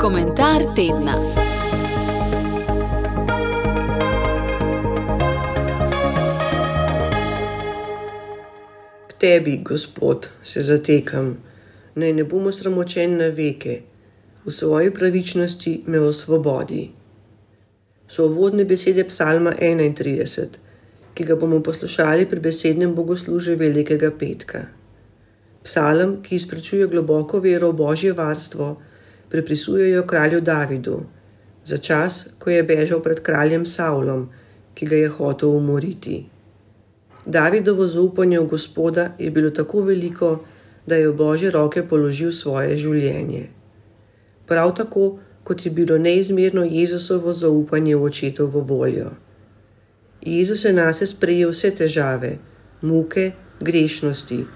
Komentar tedna. K tebi, Gospod, se zatekam, naj ne bomo sramočeni na veke, v svoji pravičnosti me osvobodi. So vodne besede Psalma 31, ki ga bomo poslušali pri besednem bogoslužju Velikega petka. Psalm, ki izprečuje globoko vero v božje varstvo, pripisujejo kralju Davidu, za čas, ko je bežal pred kraljem Saulom, ki ga je hotel umoriti. Davidovo zaupanje v Gospoda je bilo tako veliko, da je v božje roke položil svoje življenje. Prav tako, kot je bilo neizmerno Jezusovo zaupanje v očetovo voljo. Jezus je nas sprejel vse težave, muke, grešnosti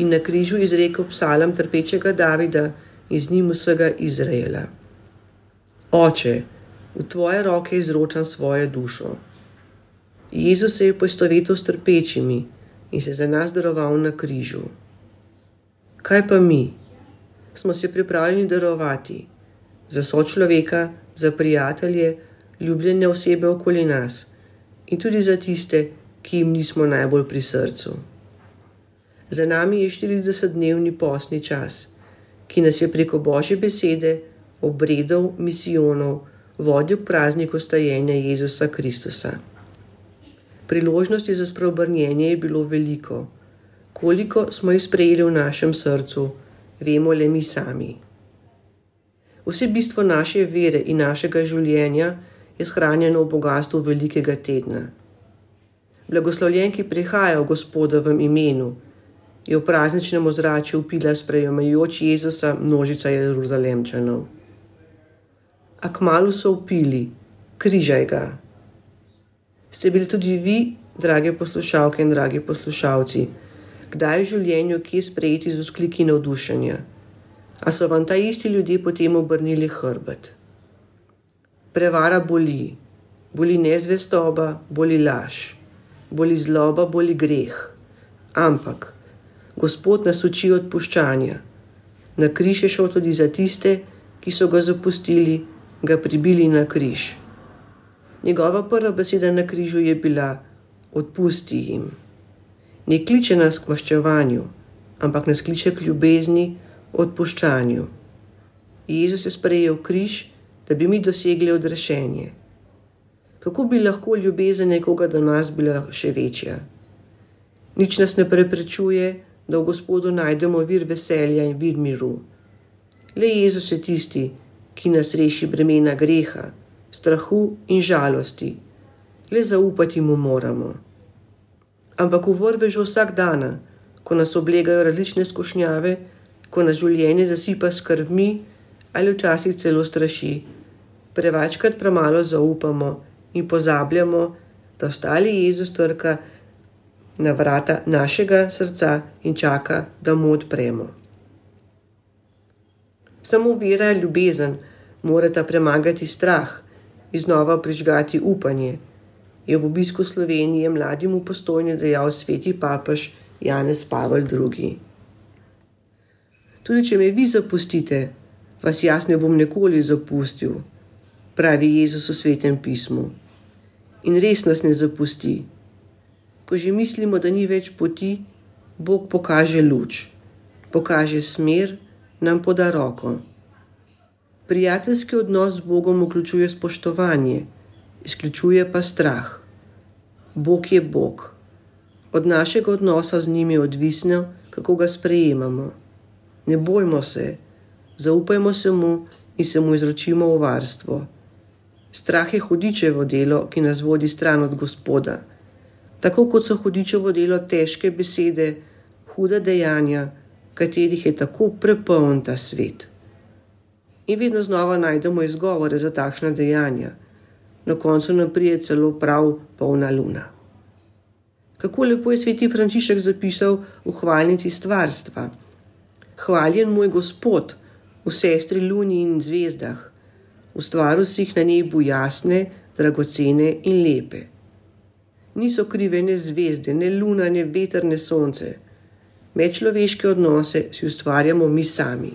in na križu izrekel psalem trpečega Davida in z njim vsega Izraela. Oče, v tvoje roke izročam svojo dušo. Jezus se je poistovetil s trpečimi in se za nas daroval na križu. Kaj pa mi? Smo se pripravljeni darovati za sočloveka, za prijatelje, ljubljene osebe okoli nas in tudi za tiste, ki jim nismo najbolj pri srcu. Za nami je 40-dnevni posni čas ki nas je preko božje besede, obredov, misijonov vodil k prazniku stajenja Jezusa Kristusa. Priložnosti za spreobrnjenje je bilo veliko, koliko smo jih sprejeli v našem srcu, vemo le mi sami. Vse bistvo naše vere in našega življenja je shranjeno v bogatstvu velikega tedna. Blagoslovljen, ki prihaja v Gospodovem imenu, je v prazničnem ozračju upila sprejemajoč Jezusa množica Jeruzalemčanov. A kmalo so upili, križaj ga. Ste bili tudi vi, drage poslušalke in dragi poslušalci, kdaj v življenju kje sprejeti z uskliki navdušenja? A so vam ta isti ljudje potem obrnili hrbet? Prevara boli, boli nezvestoba, boli laž, boli zloba, boli greh. Ampak, Gospod nas uči odpuščanja. Na križ je šel tudi za tiste, ki so ga zapustili, ga pribili na križ. Njegova prva beseda na križu je bila: Odpusti jim. Ne kliče nas k maščevanju, ampak nas kliče k ljubezni, odpuščanju. Jezus je sprejel križ, da bi mi dosegli odrešenje. Kako bi lahko ljubezen nekoga do nas bila še večja? Nič nas ne preprečuje, da v Gospodu najdemo vir veselja in vir miru. Le Jezus je tisti, ki nas reši bremena greha, strahu in žalosti, le zaupati mu moramo. Ampak v vrve že vsak dan, ko nas oblegajo različne skušnjave, ko nas življenje zasipa skrbmi ali včasih celo straši, prevečkrat premalo zaupamo in pozabljamo, da ostali Jezus trka na vrata našega srca in čaka, da mu odpremo. Samo vera in ljubezen morata premagati strah in znova prižgati upanje, je v obisku Slovenije mlademu postojni dejal sveti papež Janez Pavel II. Tudi če me vi zapustite, vas jaz ne bom nikoli zapustil, pravi Jezus v svetem pismu. In res nas ne zapusti ko že mislimo, da ni več poti, Bog pokaže luč, pokaže smer, nam poda roko. Prijateljski odnos z Bogom vključuje spoštovanje, izključuje pa strah. Bog je Bog. Od našega odnosa z njim je odvisno, kako ga sprejemamo. Ne bojmo se, zaupajmo se mu in se mu izročimo v varstvo. Strah je hudičevo delo, ki nas vodi stran od Gospoda tako kot so hudičevo delo težke besede, huda dejanja, katerih je tako prepoln ta svet. In vedno znova najdemo izgovore za takšna dejanja, na koncu nam prije celo prav polna luna. Kako lepo je sveti Frančišek zapisal v hvalnici stvarstva: Hvaljen moj Gospod, v sestri luni in zvezdah, ustvaril si jih na nebu jasne, dragocene in lepe niso krive ne zvezde, ne luna, ne veter, ne sonce. Medčloveške odnose si ustvarjamo mi sami.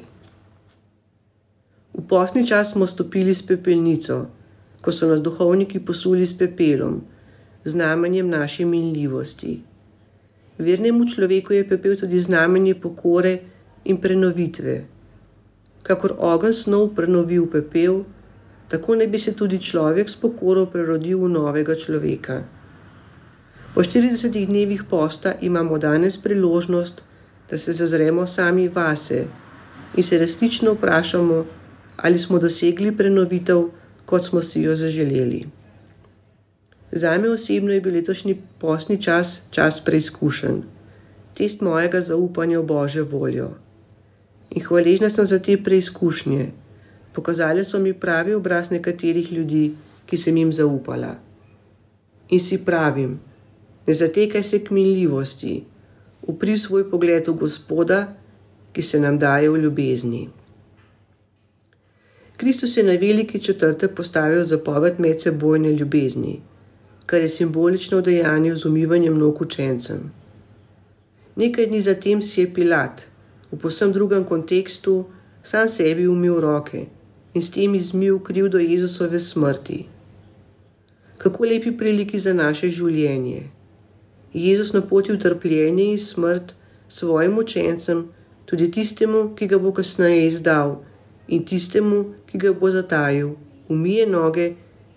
posni čas smo stopili s pepelnico, ko so nas duhovniki posuli s pepelom, znamenjem naše minljivosti. Vernemu človeku je pepel tudi znamenje pokore in prenovitve. Kakor ogen snov prenovil pepel, tako ne bi se tudi človek s pokoro prerodil v novega človeka. Po 40 dnevih posta imamo danes priložnost, da se zazremo sami vase in se resnično vprašamo, ali smo dosegli prenovitev, kot smo si jo zaželeli. Za me osebno je bil letošnji postni čas čas preizkušen, test mojega zaupanja v Božjo voljo. In hvaležna sem za te preizkušnje. Pokazali so mi pravi obraz nekaterih ljudi, ki sem jim zaupala. In si pravim, ne zatekaj se k minljivosti, upri svoj pogled v Gospoda, ki se nam daje v ljubezni. Kristus je na veliki četrtek postavil zapoved medsebojne ljubezni, kar je simbolično dejanje z umivanjem nog učencem. Nekaj dni zatem si je Pilat, v posem drugem kontekstu, sam sebi umil roke in s tem izmil krivdo Jezusove smrti. Kako lepi priliki za naše življenje. Jezus na poti v trpljenje in smrt svojim učencem, tudi tistemu, ki ga bo kasneje izdal in tistemu, ki ga bo zatajil, umije noge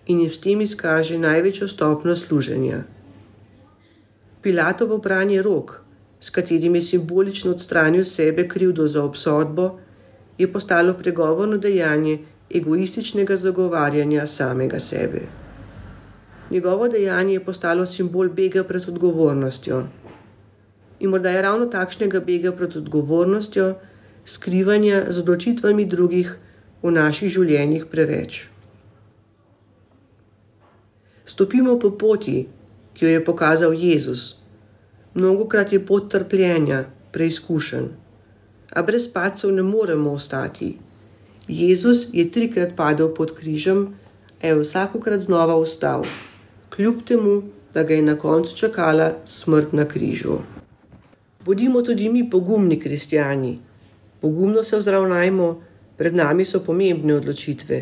in jim s tem izkaže največjo stopno služenja. Pilatovo branje rok, s katerim je simbolično odstranil sebe krivdo za obsodbo, je postalo pregovorno dejanje egoističnega zagovarjanja samega sebe. Njegovo dejanje je postalo simbol bega pred odgovornostjo. In morda je ravno takšnega bega pred odgovornostjo, skrivanja z odločitvami drugih v naših življenjih preveč. Stopimo po poti, ki jo je pokazal Jezus. Mnogokrat je pot trpljenja, preizkušen, a brez pacov ne moremo ostati. Jezus je trikrat padel pod križem, a je vsakokrat znova vstal, kljub temu, da ga je na koncu čakala smrt na križu. Bodimo tudi mi pogumni kristijani, pogumno se vzravnajmo, pred nami so pomembne odločitve.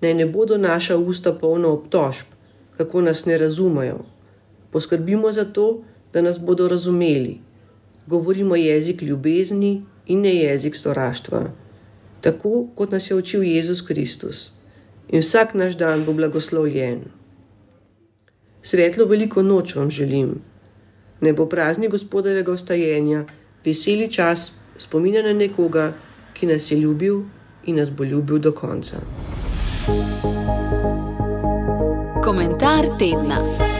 Naj ne bodo naša usta polna obtožb, kako nas ne razumejo. Poskrbimo za to, da nas bodo razumeli. Govorimo jezik ljubezni in ne jezik sovraštva, tako kot nas je učil Jezus Kristus. In vsak naš dan bo blagoslovljen. Svetlo veliko noč vam želim. Ne bo prazni gospodovega ostajenja, veseli čas spominja na nekoga, ki nas je ljubil in nas bo ljubil do konca. Komentar tedna.